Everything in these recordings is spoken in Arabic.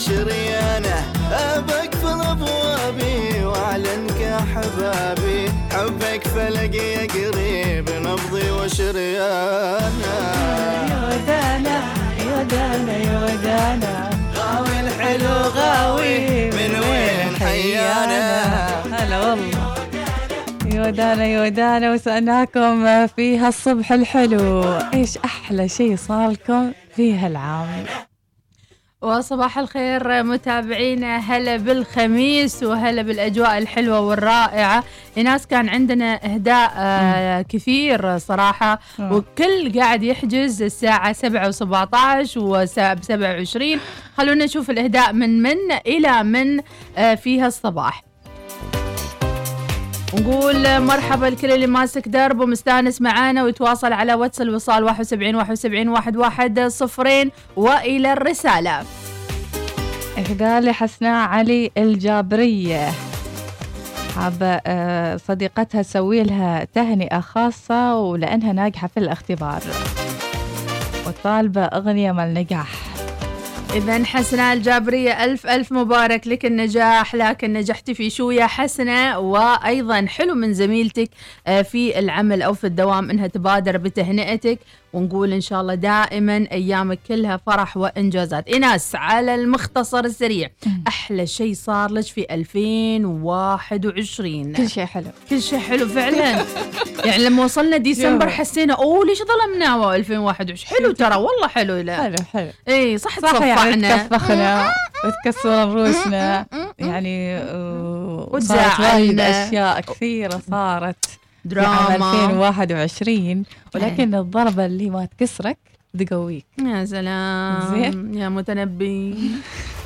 وشريانه بقفل أبوابي وأعلنك احبابي حبك فلق يا قريب نبضي وشريانة. يودانا يودانا يودانا. غاوي الحلو غاوي من وين حيانا؟ هلا والله. يودانا يودانا وسألناكم في هالصبح الحلو. إيش أحلى شيء صار لكم في هالعام وصباح الخير متابعينا. هلا بالخميس وهلا بالأجواء الحلوة والرائعة. ناس كان عندنا إهداء آه كثير صراحة. مم. وكل قاعد يحجز الساعة 7 و17 و 27 خلونا نشوف الإهداء من من إلى من آه في هالصباح نقول مرحبا لكل اللي ماسك درب ومستانس معانا ويتواصل على واتس الوصال 71 71 11 صفرين وإلى الرسالة. اهداء لحسناء علي الجابرية. حابة آه، صديقتها تسوي لها تهنئة خاصة ولأنها ناجحة في الاختبار. وطالبة أغنية مال نجاح. إذا حسناء الجابرية ألف ألف مبارك لك النجاح لكن نجحتي في شو يا حسناء وأيضا حلو من زميلتك آه، في العمل أو في الدوام إنها تبادر بتهنئتك ونقول إن شاء الله دائما أيامك كلها فرح وإنجازات. إناس على المختصر السريع أحلى شيء صار لك في 2021 كل شيء حلو. كل شيء حلو فعلا. يعني لما وصلنا ديسمبر. حسينا أوه ليش ظلمنا؟ 2021 حلو ترى والله حلو لا. حلو حلو. اي صح صح يعني تصفعنا تكفخنا وتكسر رؤوسنا. يعني آه، صارت وتزعلنا. وايد أشياء كثيرة صارت دراما. 2021 ولكن الضربة اللي ما تكسرك تقويك. يا سلام. زين. يا متنبي.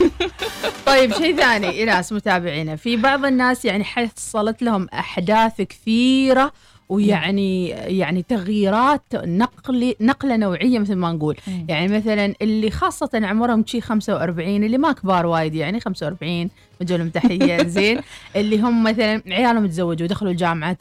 طيب شيء ثاني ايناس متابعينا. في بعض الناس يعني حصلت لهم أحداث كثيرة ويعني يعني تغييرات نقل نقلة نوعية مثل ما نقول. مم. يعني مثلا اللي خاصة عمرهم شي 45 اللي ما كبار وايد يعني 45 وجه لهم تحيه زين. اللي هم مثلا عيالهم تزوجوا دخلوا الجامعة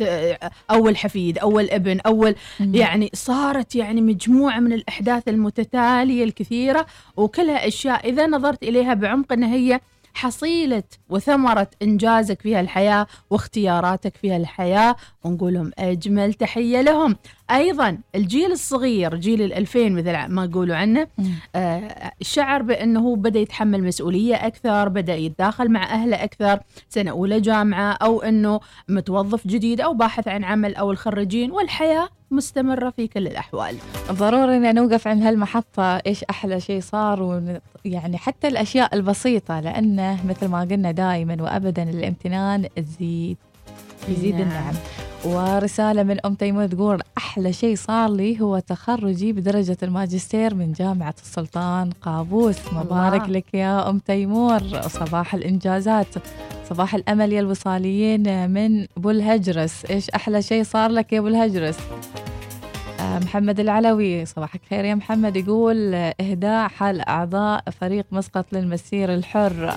أول حفيد أول ابن أول يعني صارت يعني مجموعة من الأحداث المتتالية الكثيرة. وكلها أشياء إذا نظرت إليها بعمق أن هي حصيلة وثمرة إنجازك فيها الحياة واختياراتك فيها الحياة ونقول لهم أجمل تحية لهم أيضا الجيل الصغير جيل الألفين مثل ما يقولوا عنه. آه، شعر بأنه بدأ يتحمل مسؤولية أكثر بدأ يتداخل مع أهله أكثر سنة أولى جامعة أو أنه متوظف جديد أو باحث عن عمل أو الخريجين والحياة مستمرة في كل الأحوال. ضروري ان نوقف عند هالمحطة إيش أحلى شيء صار ون... يعني حتى الأشياء البسيطة لأنه مثل ما قلنا دائما وابدا الامتنان تزيد يزيد نعم. النعم. ورسالة من أم تيمور تقول أحلى شيء صار لي هو تخرجي بدرجة الماجستير من جامعة السلطان قابوس. مبارك الله. لك يا أم تيمور. صباح الإنجازات صباح الأمل يا الوصاليين من أبو الهجرس إيش أحلى شيء صار لك يا أبو الهجرس آه، محمد العلوي صباحك خير يا محمد. يقول إهداء حال أعضاء فريق مسقط للمسير الحر.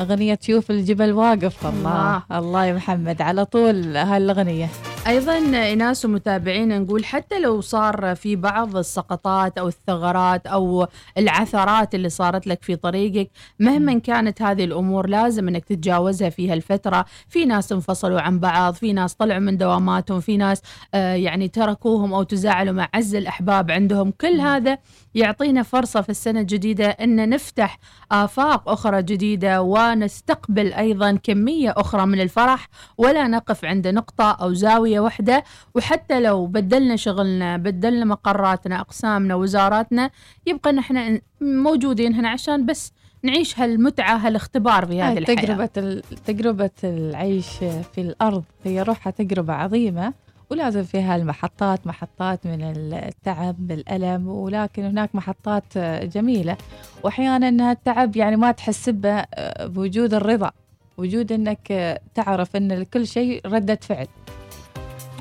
أغنية شوف الجبل واقف. الله. الله يا محمد. على طول هالأغنية أيضا ناس ومتابعين نقول حتى لو صار في بعض السقطات أو الثغرات أو العثرات اللي صارت لك في طريقك مهما كانت هذه الأمور لازم أنك تتجاوزها في هالفترة. في ناس انفصلوا عن بعض في ناس طلعوا من دواماتهم في ناس آه يعني تركوهم أو تزاعلوا مع عز الأحباب عندهم. كل هذا يعطينا فرصة في السنة الجديدة أن نفتح آفاق أخرى جديدة ونستقبل أيضا كمية أخرى من الفرح ولا نقف عند نقطة أو واحدة وحتى لو بدلنا شغلنا بدلنا مقراتنا أقسامنا وزاراتنا يبقى نحن موجودين هنا عشان بس نعيش هالمتعة هالاختبار في هذه الحياة. تجربة تجربة العيش في الأرض. هي روحها تجربة عظيمة ولازم فيها المحطات محطات من التعب الألم ولكن هناك محطات جميلة. وأحيانا التعب يعني ما تحس به بوجود الرضا وجود أنك تعرف أن كل شيء ردة فعل.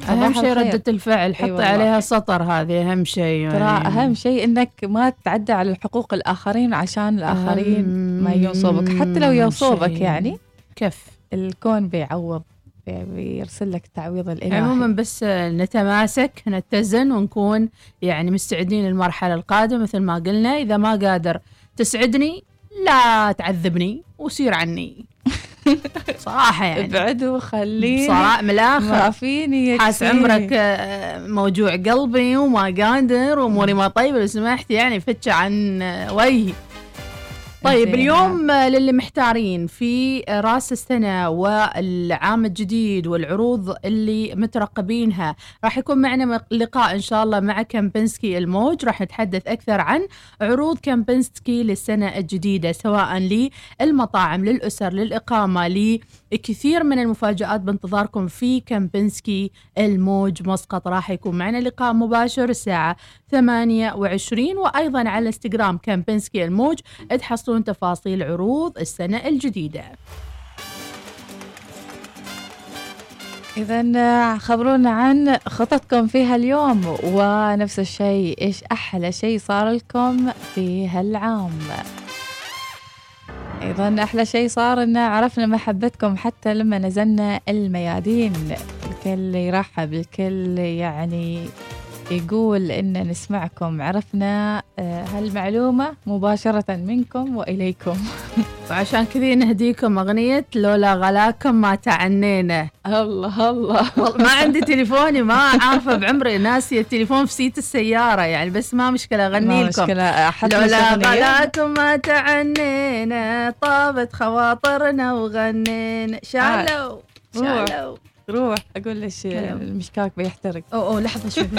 صباح شيء. ردة الفعل حطي والله. عليها سطر هذه أهم شيء ترى يعني. أهم شيء أنك ما تتعدى على حقوق الآخرين عشان الآخرين ما ينصبك حتى لو ينصبك. يعني كيف الكون بيعوض بي- بيرسل لك التعويض الإلهي عموما بس نتماسك نتزن ونكون يعني مستعدين للمرحلة القادمة مثل ما قلنا إذا ما قادر تسعدني لا تعذبني وسير عني صراحة يعني. ابعدوا خليني. صراحة من الآخر. ما فيني حاس. عمرك آه، موجوع قلبي وما قادر وأموري ما طيبة لو سمحت يعني فتش عن آه، وجهي. طيب. اليوم للي محتارين في راس السنة والعام الجديد والعروض اللي مترقبينها. راح يكون معنا لقاء إن شاء الله مع كامبنسكي الموج. راح نتحدث أكثر عن عروض كامبنسكي للسنة الجديدة سواء للمطاعم للأسر للإقامة لكثير من المفاجآت بانتظاركم في كامبنسكي الموج. مسقط راح يكون معنا لقاء مباشر الساعة 28 وأيضا على الانستغرام كامبنسكي الموج. تحصلون تفاصيل عروض السنة الجديدة. إذا خبرونا عن خططكم في هاليوم ونفس الشيء إيش أحلى شيء صار لكم في هالعام؟ أيضا أحلى شيء صار إن عرفنا محبتكم حتى لما نزلنا الميادين. الكل يرحب الكل يعني يقول إن نسمعكم. عرفنا آه، هالمعلومة مباشرة منكم وإليكم. وعشان كذي نهديكم أغنية لولا غلاكم ما تعنينا. الله الله. ما عندي تليفوني ما عارفة بعمري ناسية التليفون في سيت السيارة يعني بس ما مشكلة أغني ما لكم. مشكلة لولا. غلاكم ما تعنينا طابت خواطرنا وغنينا. شالوا روح. شالوا روح أقول لك. المشكاك بيحترق. أو أو لحظة شوي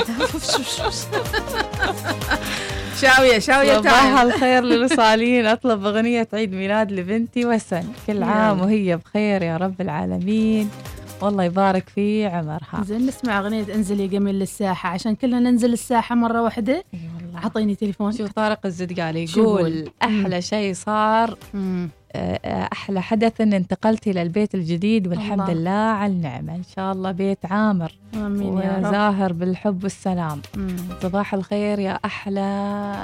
شاوية شاوية صباح الخير للوصالين. أطلب أغنية عيد ميلاد لبنتي وسن. كل عام. وهي بخير يا رب العالمين. والله يبارك في عمرها. زين نسمع أغنية انزل يا جميل للساحة عشان كلنا ننزل الساحة مرة واحدة. إي والله. أعطيني تليفون. شو طارق الزدقالي يقول؟ أحلى شيء صار. مم. أحلى حدث إن انتقلت إلى البيت الجديد والحمد الله. لله على النعمة. إن شاء الله بيت عامر. آمين يا رب. وزاهر بالحب والسلام. مم. صباح الخير يا أحلى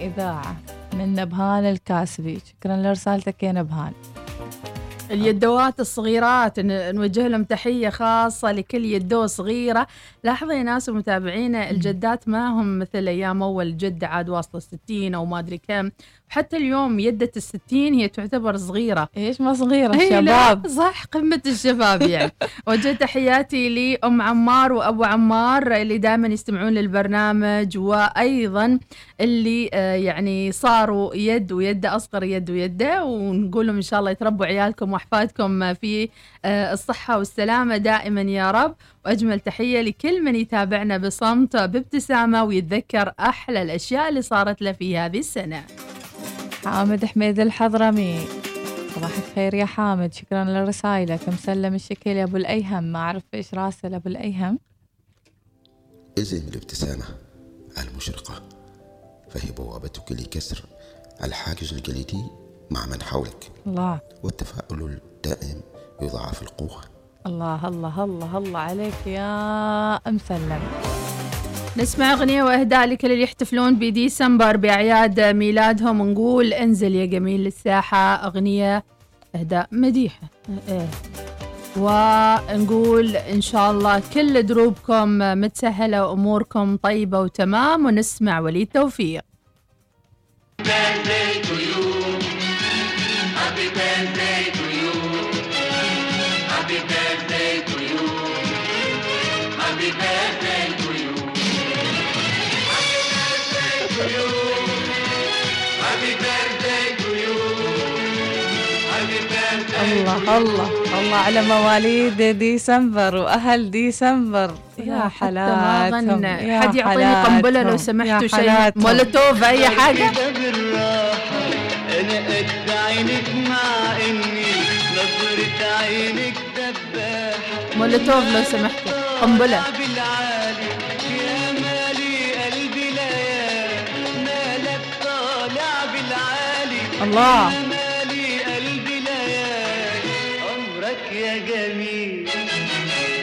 إذاعة من نبهان الكاسبي. شكرا لرسالتك يا نبهان. اليدوات الصغيرات نوجه لهم تحية خاصة لكل يدو صغيرة. لاحظوا يا ناس ومتابعينا الجدات ما هم مثل أيام أول جدة عاد واصلة الستين أو ما أدري كم. حتى اليوم يدة الستين هي تعتبر صغيرة. إيش ما صغيرة هي شباب. صح قمة الشباب يعني. وجه تحياتي لأم عمار وأبو عمار اللي دائما يستمعون للبرنامج وأيضا اللي آه، يعني صاروا يد ويد أصغر يد ويده ونقول لهم إن شاء الله يتربوا عيالكم وأحفادكم في آه، الصحة والسلامة دائما يا رب. وأجمل تحية لكل من يتابعنا بصمت بابتسامة ويتذكر أحلى الأشياء اللي صارت له في هذه السنة. حامد حميد الحضرمي. صباح الخير يا حامد شكرا لرسائلك. مسلم الشكل يا أبو الأيهم. ما أعرف إيش راسل أبو الأيهم. ازم الابتسامة المشرقة. فهي بوابتك لكسر الحاجز الجليدي مع من حولك. الله. والتفاؤل الدائم يضاعف القوة. الله الله الله الله عليك يا مسلم. نسمع أغنية وإهداء لكل اللي يحتفلون بديسمبر بأعياد ميلادهم. نقول انزل يا جميل للساحة أغنية إهداء مديحة. إيه. ونقول إن شاء الله كل دروبكم متسهلة وأموركم طيبة وتمام ونسمع وليد توفيق الله الله الله على مواليد ديسمبر وأهل ديسمبر. يا غنى. يا حد يعطيني قنبلة لو سمحتوا شيء. مولوتوف كده بالراحة أنا قد عينك مع إني نظرة عينك دباحة مولوتوف لو سمحتوا قنبلة. بالعالي عمرك يا جميل.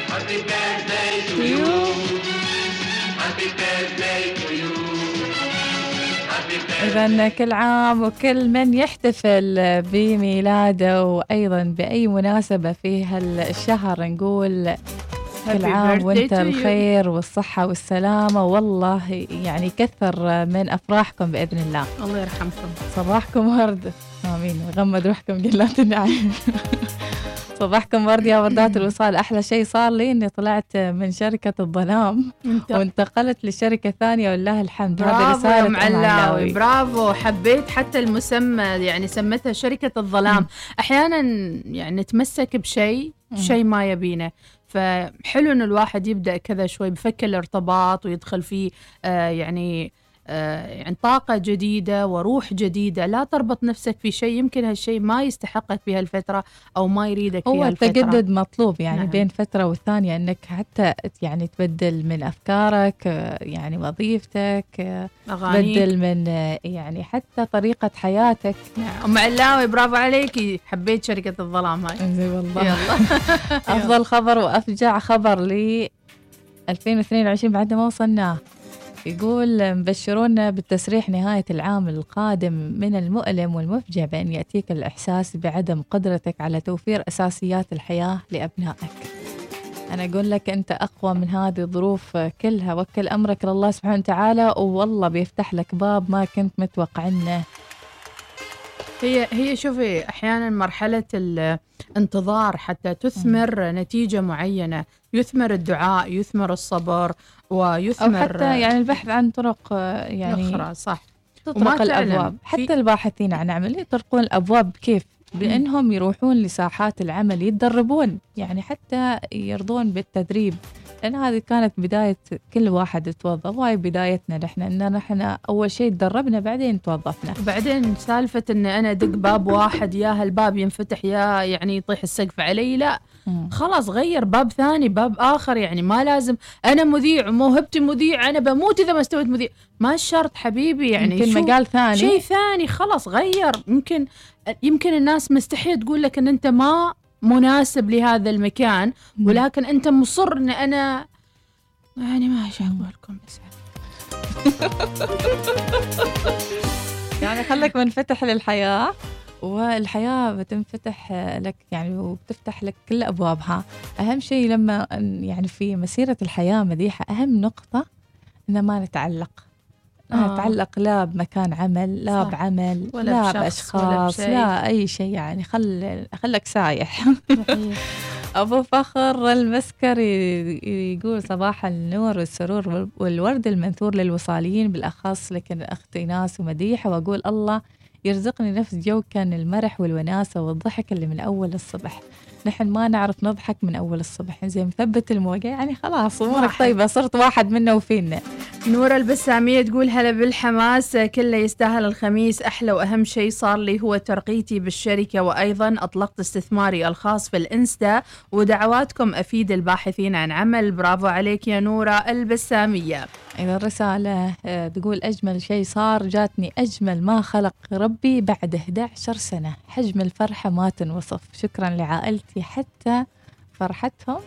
Happy birthday to you. Happy birthday to you. Happy birthday. إذا كل عام وكل من يحتفل بميلاده وأيضا بأي مناسبة في هالشهر نقول كل عام وانت. الخير والصحة والسلامة. والله يعني كثر من أفراحكم بإذن الله. الله يرحمكم. صباحكم ورد. آمين. غمد روحكم جلات النعيم. صباحكم ورد يا وردات الوصال. أحلى شيء صار لي إني طلعت من شركة الظلام انت وانتقلت لشركة ثانية ولله الحمد. رساله يا معلاوي علاوي. برافو. حبيت حتى المسمى يعني سمتها شركة الظلام. أحيانا يعني نتمسك بشيء. شيء ما يبينه. فحلو ان الواحد يبدأ كذا شوي بفك الارتباط ويدخل فيه آه يعني يعني طاقة جديدة وروح جديدة. لا تربط نفسك في شيء يمكن هالشيء ما يستحقك في هالفترة أو ما يريدك في هو التجدد مطلوب يعني نعم. بين فترة والثانية إنك حتى يعني تبدل من أفكارك آه، يعني وظيفتك آه، أغانيك. تبدل من آه، يعني حتى طريقة حياتك. نعم. أم علاوي برافو عليكي حبيت شركة الظلام هاي. زي والله. يلا. أفضل خبر وأفجع خبر لي 2022 بعد ما وصلناه. يقول مبشرونا بالتسريح نهاية العام القادم من المؤلم والمفجع بأن يأتيك الإحساس بعدم قدرتك على توفير أساسيات الحياة لأبنائك. أنا أقول لك أنت أقوى من هذه الظروف كلها. وكل أمرك لله سبحانه وتعالى والله بيفتح لك باب ما كنت متوقعنه هي هي شوفي أحيانا مرحلة الانتظار حتى تثمر نتيجة معينة. يثمر الدعاء يثمر الصبر. أو ويثمر حتى يعني البحث عن طرق آه، يعني أخرى صح. تطرق في- حتى الباحثين عن عمل يطرقون الأبواب. كيف؟ بأنهم يروحون لساحات العمل يتدربون يعني حتى يرضون بالتدريب. لأن هذه كانت بداية كل واحد يتوظف. وهاي بدايتنا نحن إن نحن أول شيء تدربنا بعدين توظفنا. وبعدين سالفة إن أنا أدق باب واحد يا هالباب ينفتح يا يعني يطيح السقف علي لا. خلاص غير باب ثاني باب آخر يعني ما لازم. أنا مذيع وموهبتي مذيع أنا بموت إذا ما استويت مذيع. ما شرط حبيبي يعني يمكن مجال ثاني. شيء ثاني خلاص غير. يمكن يمكن الناس مستحيل تقول لك إن أنت ما مناسب لهذا المكان. ولكن أنت مصر إن أنا يعني ما أقول لكم. بس يعني خلك منفتح للحياة. والحياة بتنفتح لك يعني وبتفتح لك كل أبوابها أهم شيء لما يعني في مسيرة الحياة مديحة أهم نقطة إن ما نتعلق آه. نتعلق لا بمكان عمل لا صح. بعمل ولا لا ولا بأشخاص بشيء. لا أي شيء يعني خل خلك سايح أبو فخر المسكري يقول صباح النور والسرور والورد المنثور للوصاليين بالأخص لكن أخت إيناس ومديحة وأقول الله يرزقني نفس جو كان المرح والوناسة والضحك اللي من أول الصبح. نحن ما نعرف نضحك من أول الصبح. زي مثبت الموجة يعني خلاص أمورك. طيبة صرت واحد منا وفينا. نورة البسامية تقول هلا بالحماس كله يستاهل الخميس. أحلى وأهم شيء صار لي هو ترقيتي بالشركة وأيضا أطلقت استثماري الخاص في الإنستا. ودعواتكم أفيد الباحثين عن عمل. برافو عليك يا نورة البسامية. إذا الرسالة آه، تقول أجمل شيء صار جاتني أجمل ما خلق ربي بعد 11 سنة. حجم الفرحة ما تنوصف. شكرا لعائلتي حتى فرحتهم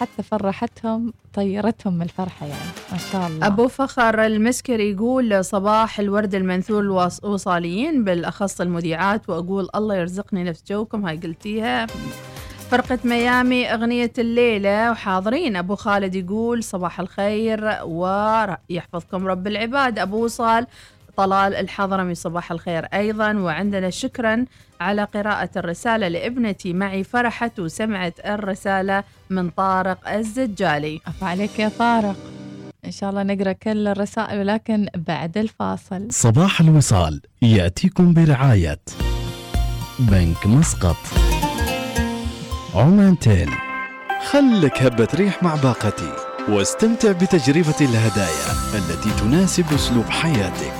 حتى فرحتهم طيرتهم من الفرحة يعني. ما شاء الله. أبو فخر المسكري يقول صباح الورد المنثور الوصاليين بالأخص المذيعات وأقول الله يرزقني نفس جوكم هاي قلتيها. فرقة ميامي أغنية الليلة وحاضرين. أبو خالد يقول صباح الخير ويحفظكم رب العباد. أبو وصال طلال الحضرمي صباح الخير أيضا. وعندنا شكرا على قراءة الرسالة لابنتي معي فرحت وسمعت الرسالة من طارق الزجالي. عفا عليك يا طارق. إن شاء الله نقرأ كل الرسائل ولكن بعد الفاصل. صباح الوصال يأتيكم برعاية بنك مسقط. عمان تيل خلك هبة ريح مع باقتي واستمتع بتجربة الهدايا التي تناسب أسلوب حياتك.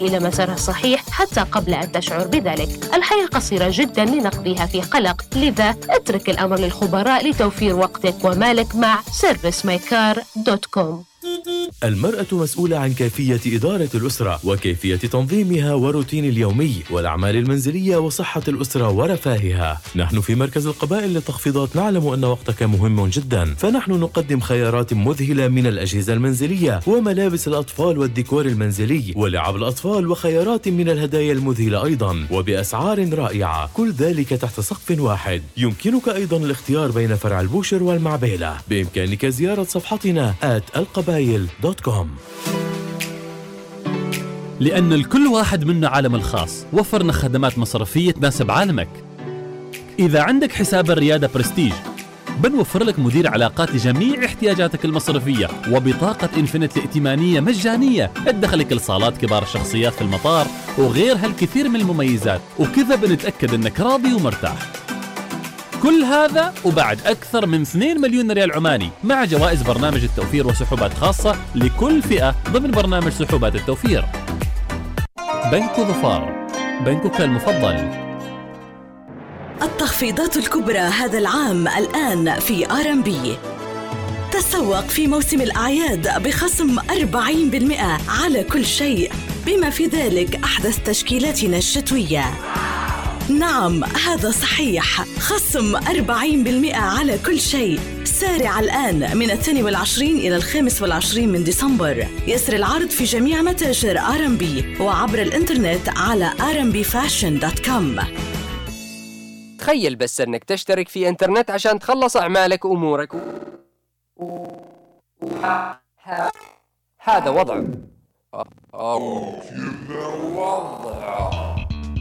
إلى مسارها الصحيح حتى قبل أن تشعر بذلك. الحياة قصيرة جدا لنقضيها في قلق. لذا اترك الأمر للخبراء لتوفير وقتك ومالك مع servicemycar.com المرأة مسؤولة عن كيفية إدارة الأسرة وكيفية تنظيمها وروتين اليومي والأعمال المنزلية وصحة الأسرة ورفاهها. نحن في مركز القبائل للتخفيضات نعلم أن وقتك مهم جدا. فنحن نقدم خيارات مذهلة من الأجهزة المنزلية وملابس الأطفال والديكور المنزلي ولعب الأطفال وخيارات من الهدايا المذهلة أيضا وبأسعار رائعة. كل ذلك تحت سقف واحد. يمكنك أيضا الاختيار بين فرع البوشر والمعبيلة. بإمكانك زيارة صفحتنا at القبايل.com لأن لكل واحد منا عالم الخاص. وفرنا خدمات مصرفية تناسب عالمك. إذا عندك حساب الريادة برستيج بنوفر لك مدير علاقات لجميع احتياجاتك المصرفية. وبطاقة Infinite الائتمانية مجانية. تدخلك لصالات كبار الشخصيات في المطار وغير هالكثير من المميزات. وكذا بنتأكد إنك راضي ومرتاح. كل هذا وبعد أكثر من 2 مليون ريال عماني مع جوائز برنامج التوفير وسحوبات خاصة لكل فئة ضمن برنامج سحوبات التوفير. بنك ظفار بنكك المفضل. التخفيضات الكبرى هذا العام الآن في R&B. تسوق في موسم الأعياد بخصم 40% على كل شيء. بما في ذلك أحدث تشكيلاتنا الشتوية. نعم هذا صحيح. خصم 40% على كل شيء. سارع الآن من الثاني والعشرين إلى الخامس والعشرين من ديسمبر. يسري العرض في جميع متاجر R&B وعبر الإنترنت على rnbfashion.com تخيل بس أنك تشترك في إنترنت عشان تخلص أعمالك وأمورك. و... ه... هذا وضعه أو كذا وضعه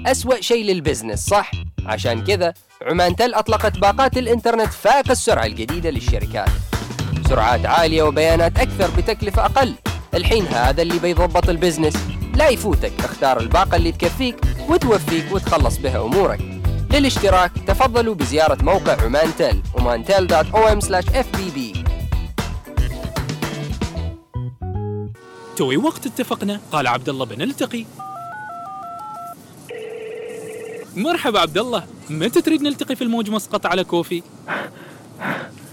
أسوأ شيء لل business صح؟ عشان كذا عمان تل أطلقت باقات الإنترنت فائق السرعة الجديدة للشركات. سرعات عالية وبيانات أكثر بتكلفة أقل. الحين هذا اللي بيضبط ال business. لا يفوتك اختار الباقة اللي تكفيك وتوفيك وتخلص بها أمورك. للاشتراك تفضلوا بزيارة موقع عمان تل omantel.om/fbb توي وقت اتفقنا. قال عبد الله بنلتقي مرحبا عبد الله متى تريد نلتقي في الموج مسقط على كوفي؟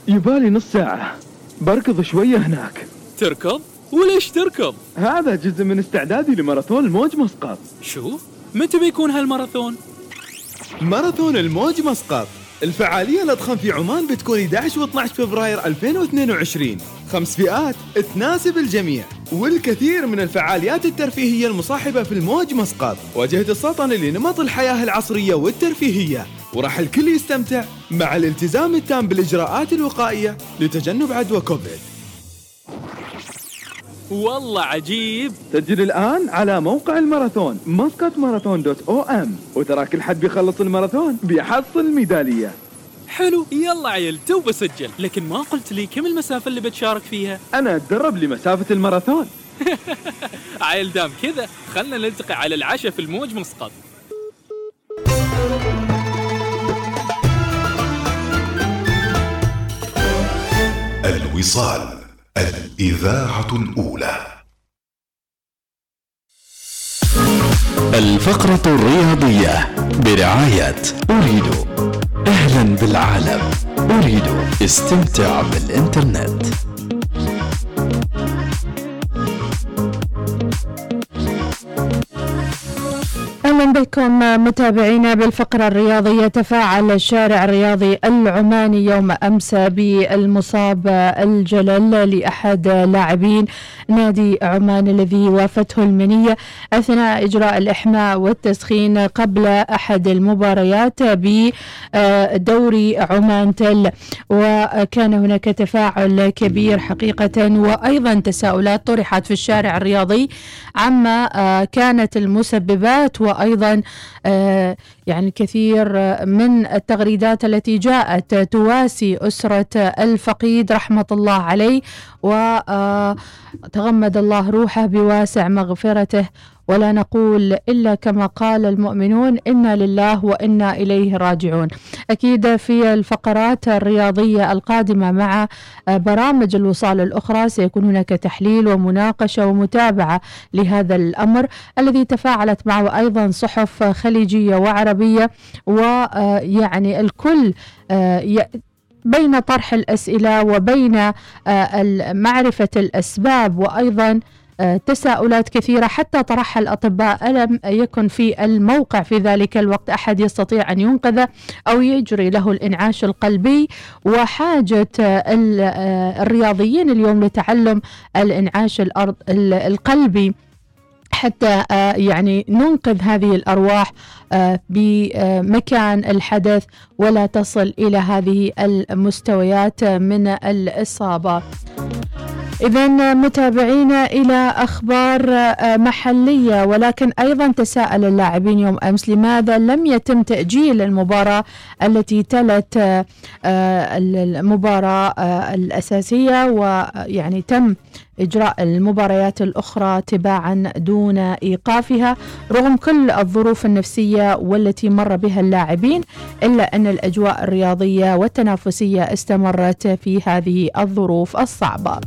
يبالي نص ساعة. بركض شوية هناك. تركض؟ وليش تركض؟ هذا جزء من استعدادي لماراثون الموج مسقط. شو؟ متى بيكون هالماراثون؟ ماراثون الموج مسقط. الفعالية الأضخم في عمان بتكون 11 و 12 فبراير 2022 خمس فئات تناسب الجميع والكثير من الفعاليات الترفيهية المصاحبة في الموج مسقط. واجهة السلطنة لنمط الحياة العصرية والترفيهية. وراح الكل يستمتع مع الالتزام التام بالإجراءات الوقائية لتجنب عدوى كوفيد. والله عجيب. سجل الآن على موقع الماراثون مسقط ماراثون dot om. وترا كل حد بيخلص الماراثون بيحصل ميدالية حلو يلا عيل تو بسجل لكن ما قلت لي كم المسافة اللي بتشارك فيها؟ أنا أتدرب لمسافة الماراثون. عيل دام كذا خلنا نلتقي على العشاء في الموج مسقط. الوصال الإذاعة الأولى. الفقرة الرياضية برعاية أريد أهلا بالعالم. أريد استمتع بالإنترنت. بكم متابعينا بالفقرة الرياضية. تفاعل الشارع الرياضي العماني يوم أمس بالمصاب الجلل لأحد لاعبين نادي عمان الذي وافته المنية أثناء إجراء الإحماء والتسخين قبل أحد المباريات بدوري عمان تل. وكان هناك تفاعل كبير حقيقة وأيضا تساؤلات طرحت في الشارع الرياضي عما كانت المسببات وأيضا آه، يعني كثير من التغريدات التي جاءت تواسي أسرة الفقيد رحمة الله عليه وتغمد الله روحه بواسع مغفرته ولا نقول إلا كما قال المؤمنون إنا لله وإنا إليه راجعون. أكيد في الفقرات الرياضية القادمة مع برامج الوصال الأخرى سيكون هناك تحليل ومناقشة ومتابعة لهذا الأمر الذي تفاعلت معه أيضا صحف خليجية وعربية ويعني الكل بين طرح الأسئلة وبين معرفة الأسباب وأيضا تساؤلات كثيرة حتى طرحها الأطباء ألم يكن في الموقع في ذلك الوقت أحد يستطيع أن ينقذه أو يجري له الإنعاش القلبي وحاجة الرياضيين اليوم لتعلم الإنعاش الأرض القلبي حتى يعني ننقذ هذه الأرواح بمكان الحدث ولا تصل إلى هذه المستويات من الإصابة. إذا متابعينا إلى أخبار محلية ولكن أيضا تساءل اللاعبين يوم أمس لماذا لم يتم تأجيل المباراة التي تلت المباراة الأساسية ويعني تم إجراء المباريات الأخرى تباعا دون إيقافها رغم كل الظروف النفسية والتي مر بها اللاعبين إلا أن الأجواء الرياضية والتنافسية استمرت في هذه الظروف الصعبة.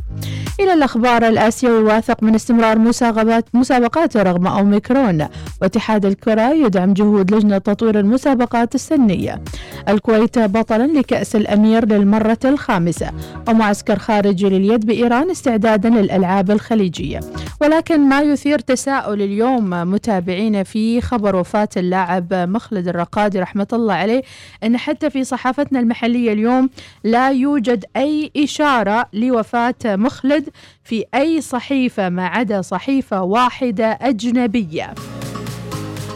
إلى الأخبار الآسيوي واثق من استمرار مسابقات مسابقاته رغم أوميكرون. واتحاد الكرة يدعم جهود لجنة تطوير المسابقات السنية. الكويت بطلا لكأس الأمير للمرة الخامسة. ومعسكر خارجي لليد بإيران استعدادا للألعاب الخليجية. ولكن ما يثير تساؤل اليوم متابعين في خبر وفاة اللاعب مخلد الرقادي رحمة الله عليه أن حتى في صحافتنا المحلية اليوم لا يوجد أي إشارة لوفاة مخلد في أي صحيفة ما عدا صحيفة واحدة أجنبية.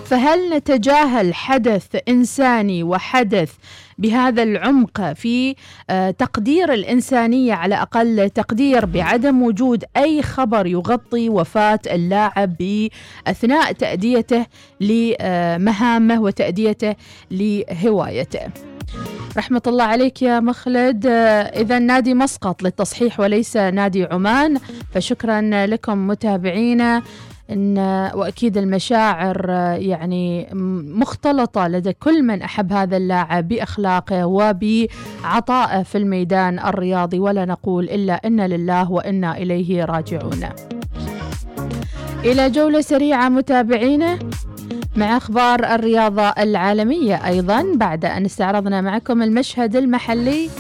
فهل نتجاهل حدث إنساني وحدث بهذا العمق في تقدير الإنسانية على أقل تقدير بعدم وجود أي خبر يغطي وفاة اللاعب أثناء تأديته لمهامه وتأديته لهوايته. رحمة الله عليك يا مخلد. إذا نادي مسقط للتصحيح وليس نادي عمان. فشكرا لكم متابعينا. إن وأكيد المشاعر يعني مختلطة لدى كل من أحب هذا اللاعب بأخلاقه وبعطائه في الميدان الرياضي ولا نقول إلا إن لله وإنا إليه راجعون. إلى جولة سريعة متابعينا مع أخبار الرياضة العالمية أيضا. بعد أن استعرضنا معكم المشهد المحلي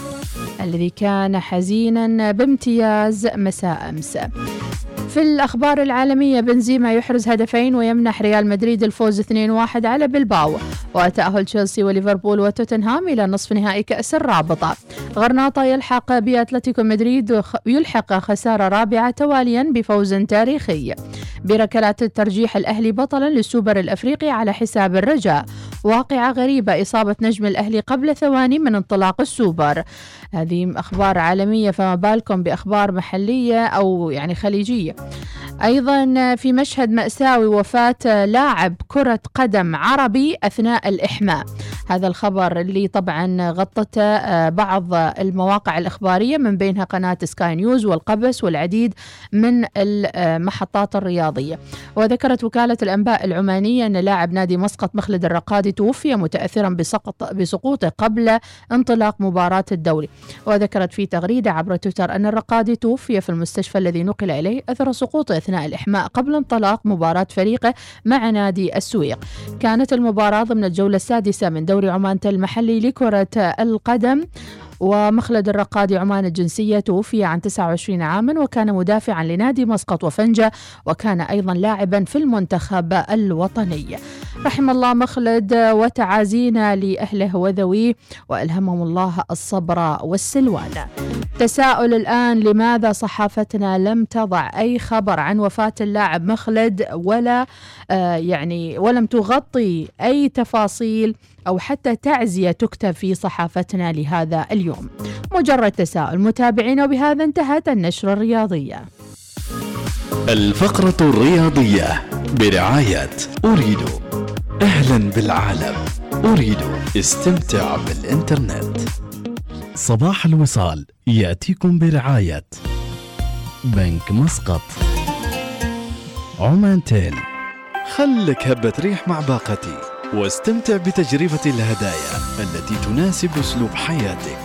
الذي كان حزينا بامتياز مساء أمس. في الأخبار العالمية بنزيما يحرز هدفين ويمنح ريال مدريد الفوز 2-1 على بلباو. وتأهل تشيلسي وليفربول وتوتنهام إلى نصف نهائي كأس الرابطة. غرناطة يلحق بأتلتيكو مدريد يلحق خسارة رابعة تواليا بفوز تاريخي. بركلات الترجيح الأهلي بطلا للسوبر الأفريقي على حساب الرجاء. واقعة غريبة إصابة نجم الأهلي قبل ثواني من انطلاق السوبر. هذه أخبار عالمية فما بالكم بأخبار محلية أو يعني خليجية؟ أيضا في مشهد مأساوي وفاة لاعب كرة قدم عربي أثناء الإحماء. هذا الخبر اللي طبعا غطته بعض المواقع الإخبارية من بينها قناة سكاي نيوز والقبس والعديد من المحطات الرياضية. وذكرت وكالة الأنباء العمانية أن لاعب نادي مسقط مخلد الرقادي توفي متأثرا بسقط بسقوطه قبل انطلاق مباراة الدوري. وذكرت في تغريدة عبر تويتر أن الرقادي توفي في المستشفى الذي نقل إليه أثر سقوطه أثناء الإحماء قبل انطلاق مباراة فريقه مع نادي السويق. كانت المباراة ضمن الجولة السادسة من دوري عمان المحلي لكرة القدم ومخلد الرقادي عمان الجنسية توفي عن 29 عاما وكان مدافعا لنادي مسقط وفنجة وكان أيضا لاعبا في المنتخب الوطني. رحم الله مخلد وتعازينا لأهله وذويه وألهمهم الله الصبر والسلوان. تساؤل الآن لماذا صحافتنا لم تضع أي خبر عن وفاة اللاعب مخلد ولا آه يعني ولم تغطي أي تفاصيل أو حتى تعزية تكتب في صحافتنا لهذا اليوم. مجرد تساؤل متابعين وبهذا انتهت النشرة الرياضية. الفقرة الرياضية برعاية أريد أهلا بالعالم. أريد استمتع بالإنترنت. صباح الوصال يأتيكم برعاية بنك مسقط. عمان تيل. خلك هبة ريح مع باقتي. واستمتع بتجربة الهدايا التي تناسب أسلوب حياتك.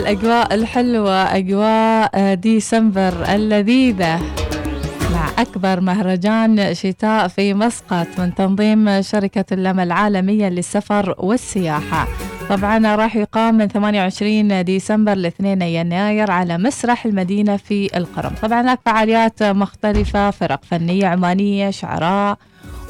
أوه هالأجواء الحلوة أجواء آه، ديسمبر اللذيذة مع أكبر مهرجان شتاء في مسقط من تنظيم شركة اللمى العالمية للسفر والسياحة. طبعا راح يقام من 28 ديسمبر ل 2 يناير على مسرح المدينة في القرم. طبعا هناك فعاليات مختلفة فرق فنية عمانية شعراء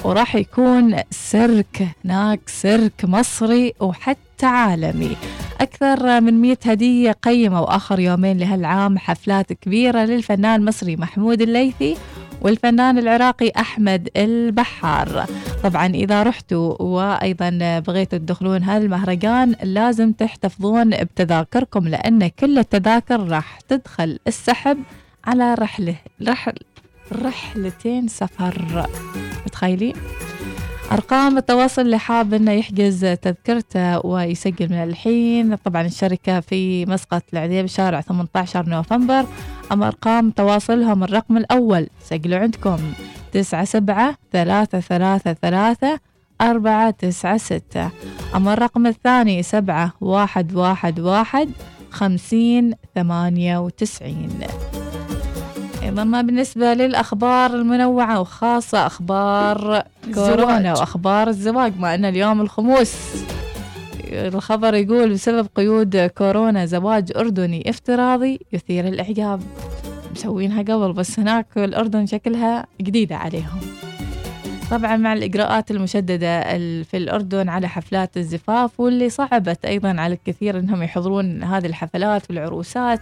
وراح يكون سيرك هناك سيرك مصري وحتى عالمي. أكثر من 100 هدية قيمة وآخر يومين لهالعام حفلات كبيرة للفنان المصري محمود الليثي والفنان العراقي أحمد البحار طبعا إذا رحتوا وأيضا بغيتوا تدخلون هذا المهرجان لازم تحتفظون بتذاكركم لأن كل التذاكر راح تدخل السحب على رحلة رحل رحلتين سفر متخيلين؟ أرقام التواصل اللي حاب إنه يحجز تذكرته ويسجل من الحين. طبعا الشركة في مسقط العذيب شارع 18 نوفمبر. أما أرقام تواصلهم الرقم الأول. سجلوا عندكم. تسعة سبعة ثلاثة ثلاثة ثلاثة أربعة تسعة ستة. أما الرقم الثاني سبعة واحد واحد واحد خمسين ثمانية وتسعين. أيضا ما بالنسبة للأخبار المنوعة وخاصة أخبار كورونا الزواج. وأخبار الزواج مع أن اليوم الخموس الخبر يقول بسبب قيود كورونا زواج أردني افتراضي يثير الإعجاب مسوينها قبل بس هناك الأردن شكلها جديدة عليهم طبعا مع الإجراءات المشددة ال- في الأردن على حفلات الزفاف واللي صعبت أيضا على الكثير أنهم يحضرون هذه الحفلات والعروسات.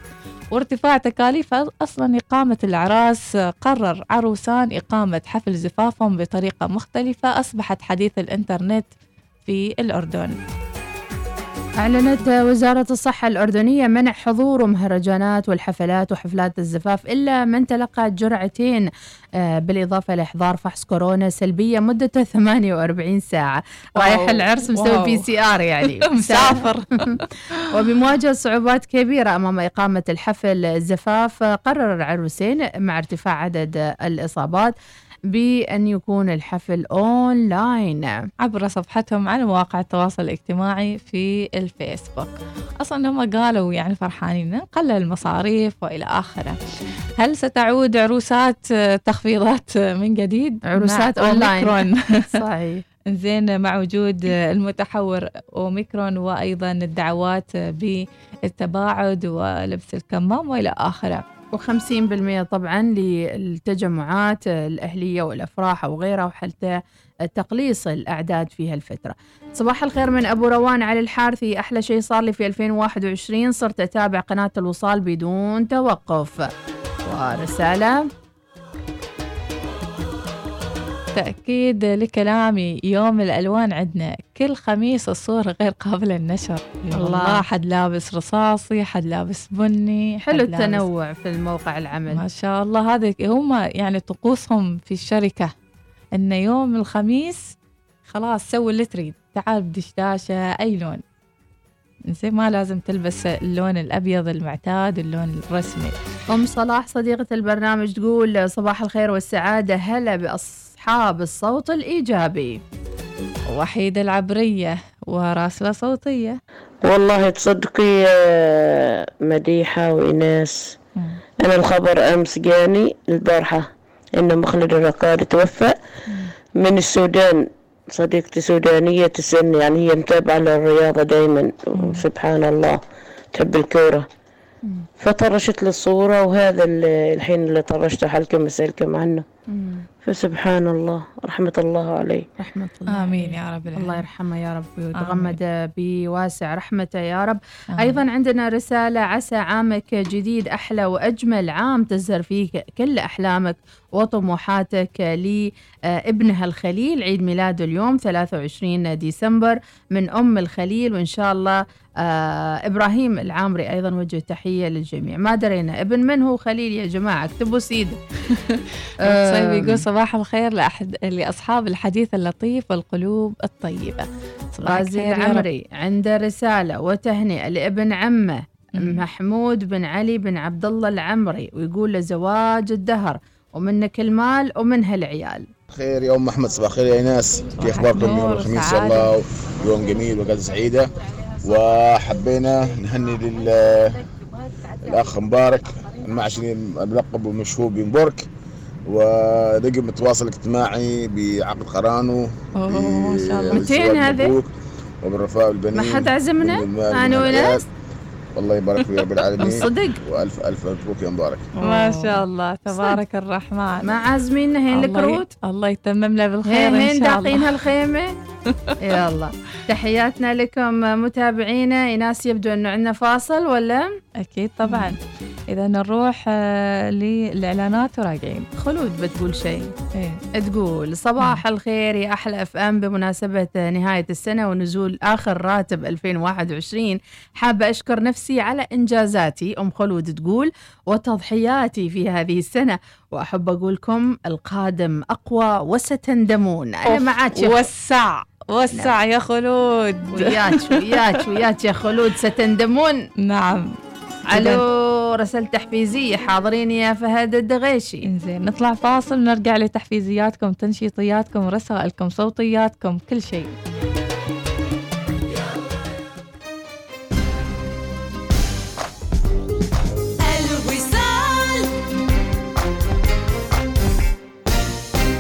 وارتفاع تكاليف أصلا إقامة الأعراس قرر عروسان إقامة حفل زفافهم بطريقة مختلفة أصبحت حديث الإنترنت في الأردن. أعلنت وزارة الصحة الأردنية منع حضور مهرجانات والحفلات وحفلات الزفاف إلا من تلقى جرعتين آه، بالإضافة لإحضار فحص كورونا سلبية مدته 48 ساعة رايح. العرس مسوي. PCR يعني مسافر. وبمواجهة صعوبات كبيرة أمام إقامة الحفل الزفاف قرر العروسين مع ارتفاع عدد الإصابات بأن يكون الحفل أونلاين. عبر صفحتهم على مواقع التواصل الاجتماعي في الفيسبوك. أصلا هم قالوا يعني فرحانين نقلل المصاريف وإلى آخره. هل ستعود عروسات تخفيضات من جديد؟ عروسات أونلاين. صحيح. زين مع وجود المتحور أوميكرون وأيضا الدعوات بالتباعد ولبس الكمام وإلى آخره. و50% طبعا للتجمعات الأهلية والأفراح أو غيرها وحتى تقليص الأعداد في هالفترة. صباح الخير من أبو روان علي الحارثي. أحلى شيء صار لي في 2021 صرت أتابع قناة الوصال بدون توقف. ورسالة تأكيد لكلامي يوم الألوان عندنا. كل خميس الصورة غير قابلة للنشر. الله. الله حد لابس رصاصي حد لابس بني حلو حد لابس- التنوع في الموقع العمل. ما شاء الله. هذا هم يعني طقوسهم في الشركة. إن يوم الخميس خلاص سوي اللي تريد. تعال بدشداشة أي لون. زي ما لازم تلبس اللون الأبيض المعتاد اللون الرسمي. أم صلاح صديقة البرنامج تقول صباح الخير والسعادة. هلا بأصحاب الصوت الإيجابي. وحيدة العبرية وراسلة صوتية. والله تصدقي مديحة وإناس أنا الخبر أمس جاني البارحة إن مخلد الرقاد توفى من السودان. صديقتي سودانية تسن يعني هي متابعة للرياضة دايما. سبحان الله تحب الكورة. فطرشت لي الصورة وهذا اللي الحين اللي طرشته حلكم أسألكم عنه فسبحان الله رحمة الله عليه. رحمة الله. آمين يا رب العالمين. الله يرحمه يا رب ويتغمد بواسع رحمته يا رب. أيضا عندنا رسالة عسى عامك جديد أحلى وأجمل عام تزهر فيه كل أحلامك وطموحاتك لابنها الخليل عيد ميلاده اليوم 23 ديسمبر من أم الخليل. وإن شاء الله آه إبراهيم العامري أيضا وجه تحية للجميع. ما درينا ابن من هو خليل يا جماعة؟ اكتبوا سيدة طيب يقول صباح الخير لأحد لأصحاب الحديث اللطيف والقلوب الطيبة. غازي. العمري عنده رسالة وتهنئة لابن عمه محمود بن علي بن عبد الله العمري ويقول له زواج الدهر ومنك المال ومنها العيال. خير يا أم أحمد صباح الخير يا ايناس كيف اخباركم يوم الخميس إن شاء. الله يوم جميل وجلسه سعيدة. وحبينا نهني لل الاخ مبارك المعشري الملقب ومشهور بمبرك ورقم التواصل الاجتماعي بعقد قرانه أوه، ما شاء الله. بالزواج 200 هذه؟ وبالرفاء والبنين ما حد عزمنا؟ والحياة. وناس؟ الله يبارك فيك يا رب العالمين صدق؟ وألف ألف مبروك يا مبارك ما شاء الله تبارك الرحمن ما عازميننا هين الكروت الله يتمم لنا بالخير هين إن هين شاء داقين الله هالخيمة يلا تحياتنا لكم متابعينا. إيناس يبدو أنه عندنا فاصل ولا؟ أكيد طبعا. إذا نروح آه، للإعلانات وراجعين. خلود بتقول شيء. إيه. تقول صباح الخير يا أحلى اف ام بمناسبه نهاية السنة ونزول آخر راتب 2021 حابة أشكر نفسي على إنجازاتي. أم خلود تقول وتضحياتي في هذه السنة. وأحب أقولكم القادم أقوى وستندمون. أنا معاك يا وسع وسع يا خلود. وياك وياك وياك يا خلود ستندمون. نعم. ألو رسالة تحفيزية حاضرين يا فهد الدغيشي. إنزين نطلع فاصل ونرجع لتحفيزياتكم تنشيطياتكم رسائلكم صوتياتكم كل شيء.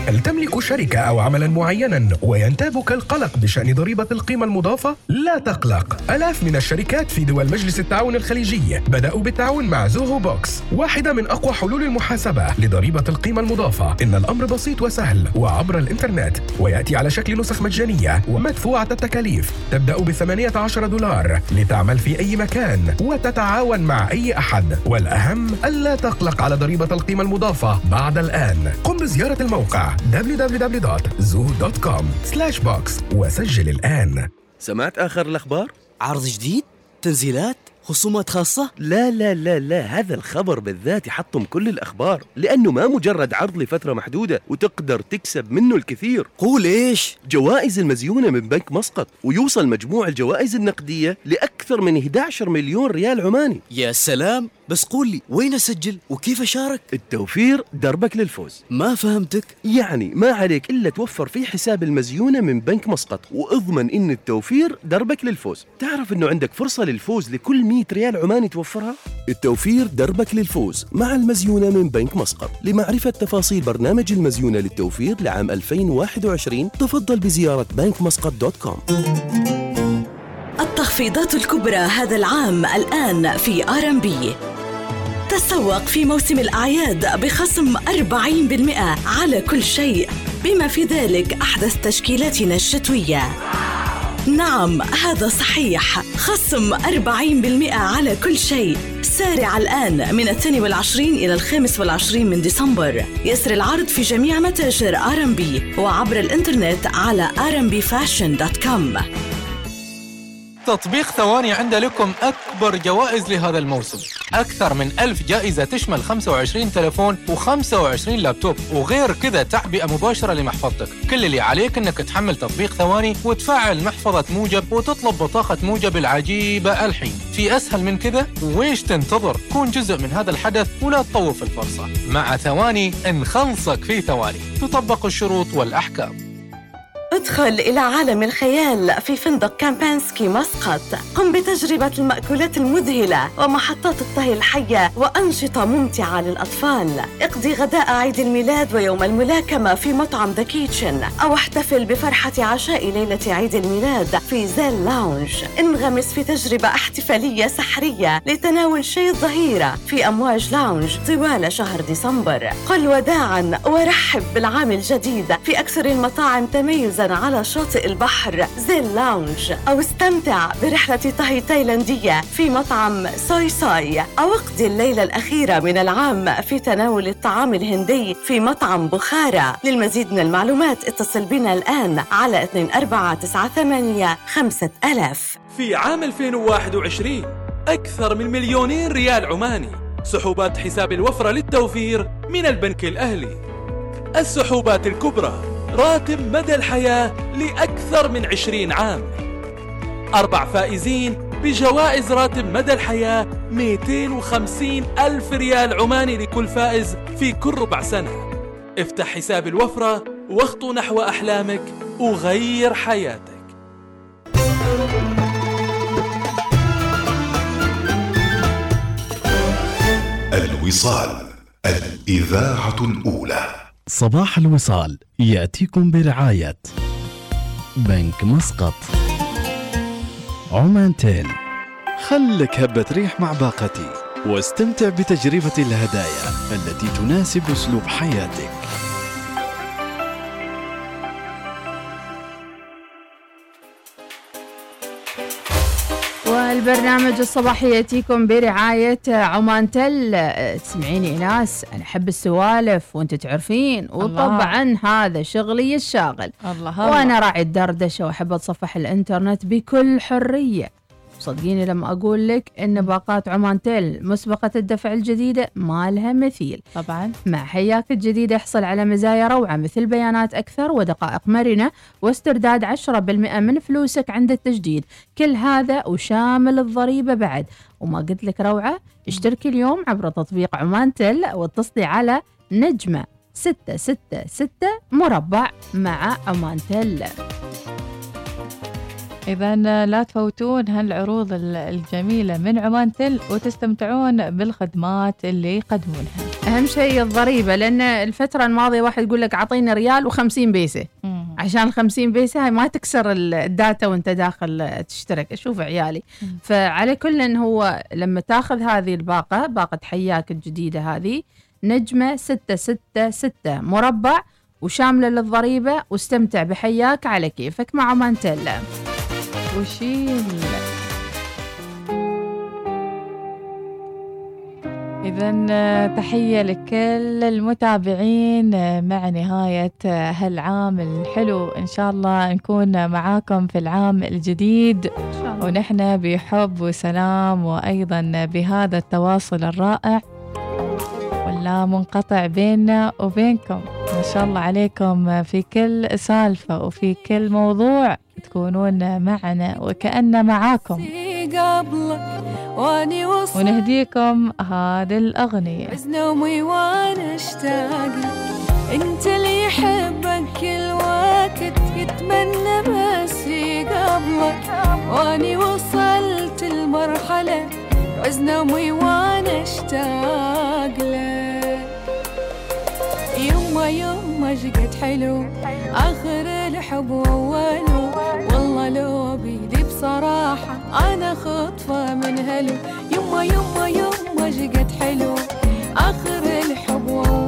هل تملك شركة أو عملا معينا وينتابك القلق بشأن ضريبة القيمة المضافة؟ لا تقلق. ألاف من الشركات في دول مجلس التعاون الخليجي بدأوا بالتعاون مع زوهو بوكس واحدة من أقوى حلول المحاسبة لضريبة القيمة المضافة. إن الأمر بسيط وسهل وعبر الإنترنت ويأتي على شكل نسخ مجانية ومدفوعة التكاليف. تبدأ ب 18 دولار لتعمل في أي مكان وتتعاون مع أي أحد. والأهم ألا تقلق على ضريبة القيمة المضافة بعد الآن. قم بزيارة الموقع. www.zoo.com/box وسجل الآن سمعت آخر الأخبار؟ عرض جديد؟ تنزيلات؟ خصومات خاصة؟ لا لا لا لا هذا الخبر بالذات يحطم كل الأخبار لأنه ما مجرد عرض لفترة محدودة وتقدر تكسب منه الكثير قول إيش؟ جوائز المزيونة من بنك مسقط ويوصل مجموع الجوائز النقدية لأكثر من 11 مليون ريال عماني يا سلام بس قول لي وين أسجل؟ وكيف أشارك؟ التوفير دربك للفوز. ما فهمتك. يعني ما عليك إلا توفر في حساب المزيونة من بنك مسقط وأضمن إن التوفير دربك للفوز. تعرف إنه عندك فرصة للفوز لكل 100 ريال عماني توفرها؟ التوفير دربك للفوز مع المزيونة من بنك مسقط. لمعرفة تفاصيل برنامج المزيونة للتوفير لعام 2021 تفضل بزيارة bankmuscat dot com. التخفيضات الكبرى هذا العام الآن في R&B. تسوق في موسم الأعياد بخصم 40% على كل شيء. بما في ذلك أحدث تشكيلاتنا الشتوية. نعم هذا صحيح. خصم 40% على كل شيء. سارع الآن من الثاني والعشرين إلى الخامس والعشرين من ديسمبر. يسري العرض في جميع متاجر R&B وعبر الإنترنت على rmbfashion.com تطبيق ثواني عند لكم أكبر جوائز لهذا الموسم. أكثر من ألف جائزة تشمل 25 تلفون و25 لابتوب. وغير كذا تعبئة مباشرة لمحفظتك. كل اللي عليك أنك تحمل تطبيق ثواني وتفعل محفظة موجة وتطلب بطاقة موجة العجيبة الحين. في أسهل من كذا؟ ويش تنتظر؟ كون جزء من هذا الحدث ولا تطوف الفرصة. مع ثواني نخلصك في ثواني. تطبق الشروط والأحكام. ادخل إلى عالم الخيال في فندق كمبينسكي مسقط. قم بتجربة المأكولات المذهلة ومحطات الطهي الحية وأنشطة ممتعة للأطفال. اقضي غداء عيد الميلاد ويوم الملاكمة في مطعم ذا كيتشن أو احتفل بفرحة عشاء ليلة عيد الميلاد في زيل لاونج انغمس في تجربة احتفالية سحرية لتناول شاي الظهيرة في أمواج لاونج طوال شهر ديسمبر. قل وداعا ورحب بالعام الجديد في أكثر المطاعم تميزا على شاطئ البحر زيل لاونج أو استمتع برحلة طهي تايلاندية في مطعم سوي ساي أو اقضي الليلة الأخيرة من العام في تناول الطعام الهندي في مطعم بخارى. للمزيد من المعلومات اتصل بنا الآن على 2498 5000 في عام 2021 أكثر من مليونين ريال عماني سحوبات حساب الوفرة للتوفير من البنك الأهلي. السحوبات الكبرى. راتب مدى الحياة لأكثر من 20 عام. أربع فائزين بجوائز راتب مدى الحياة 250 ألف ريال عماني لكل فائز في كل ربع سنة. افتح حساب الوفرة واخطو نحو أحلامك وغير حياتك. الوصال الإذاعة الأولى. صباح الوصال يأتيكم برعاية بنك مسقط. عمان تيل. خلك هبة ريح مع باقتي واستمتع بتجربة الهدايا التي تناسب أسلوب حياتك. والبرنامج الصباحي يأتيكم برعاية عمان تل. تسمعيني ناس أنا أحب السوالف وأنت تعرفين وطبعا هذا شغلي الشاغل. الله. وأنا راعي الدردشة وأحب أتصفح الإنترنت بكل حرية. صدقيني لما أقول لك إن باقات عمان تيل مسبقة الدفع الجديدة ما لها مثيل. طبعا. مع حياك الجديدة احصل على مزايا روعة مثل بيانات أكثر ودقائق مرنة واسترداد 10% من فلوسك عند التجديد. كل هذا وشامل الضريبة بعد. وما قلت لك روعة اشتركي اليوم عبر تطبيق عمان تل واتصلي على نجمة 666 مربع مع عمان تل إذا لا تفوتون هالعروض ال- الجميلة من عمان تل وتستمتعون بالخدمات اللي يقدمونها. أهم شيء الضريبة لأن الفترة الماضية واحد يقول لك أعطيني ريال و50 بيسة. عشان ال 50 بيسة هاي ما تكسر ال- الداتا وأنت داخل تشترك. أشوف عيالي. فعلى كل إن هو لما تاخذ هذه الباقة باقة حياك الجديدة هذه نجمة 666 مربع وشاملة للضريبة واستمتع بحياك على كيفك مع مانتيلا وشيل. إذا تحية لكل المتابعين آه، مع نهاية آه، هالعام الحلو. إن شاء الله نكون معاكم في العام الجديد. ونحن بحب وسلام وأيضا بهذا التواصل الرائع. ولا منقطع بيننا وبينكم. ما شاء الله عليكم في كل سالفة وفي كل موضوع تكونون معنا وكأن معاكم. ونهديكم هذه الأغنية. نومي وأنا اشتاق. أنت اللي يحبك كل وقت يتمنى بس قبلك. وأني وصلت المرحلة عز نومي وأنا اشتاق لك. يما يما شقد حلو. آخر الحب واوله والله لو بيدي بصراحة أنا خطفة من هلو. يما يما يما شقد حلو. آخر الحب واوله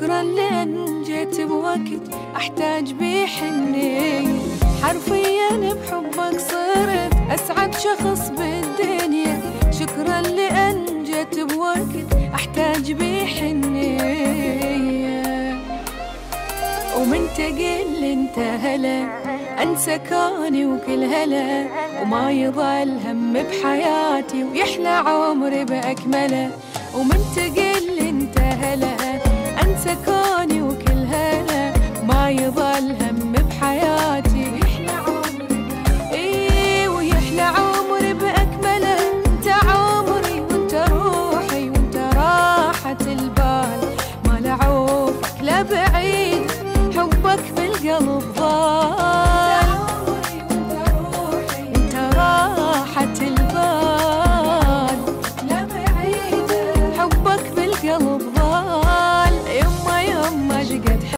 شكرا لأن جيت بوقت أحتاج بيه حنية حرفيا بحبك صرت أسعد شخص بالدنيا. شكرا لأن جيت بوقت أحتاج بيه حنية ومن تقل أنت هلا أنسى كوني وكل هلا. وما يضل هم بحياتي ويحلى عمري بأكمله. ومن تقل هلا انسى كوني وكل هلا ما يضل هم بحياتي.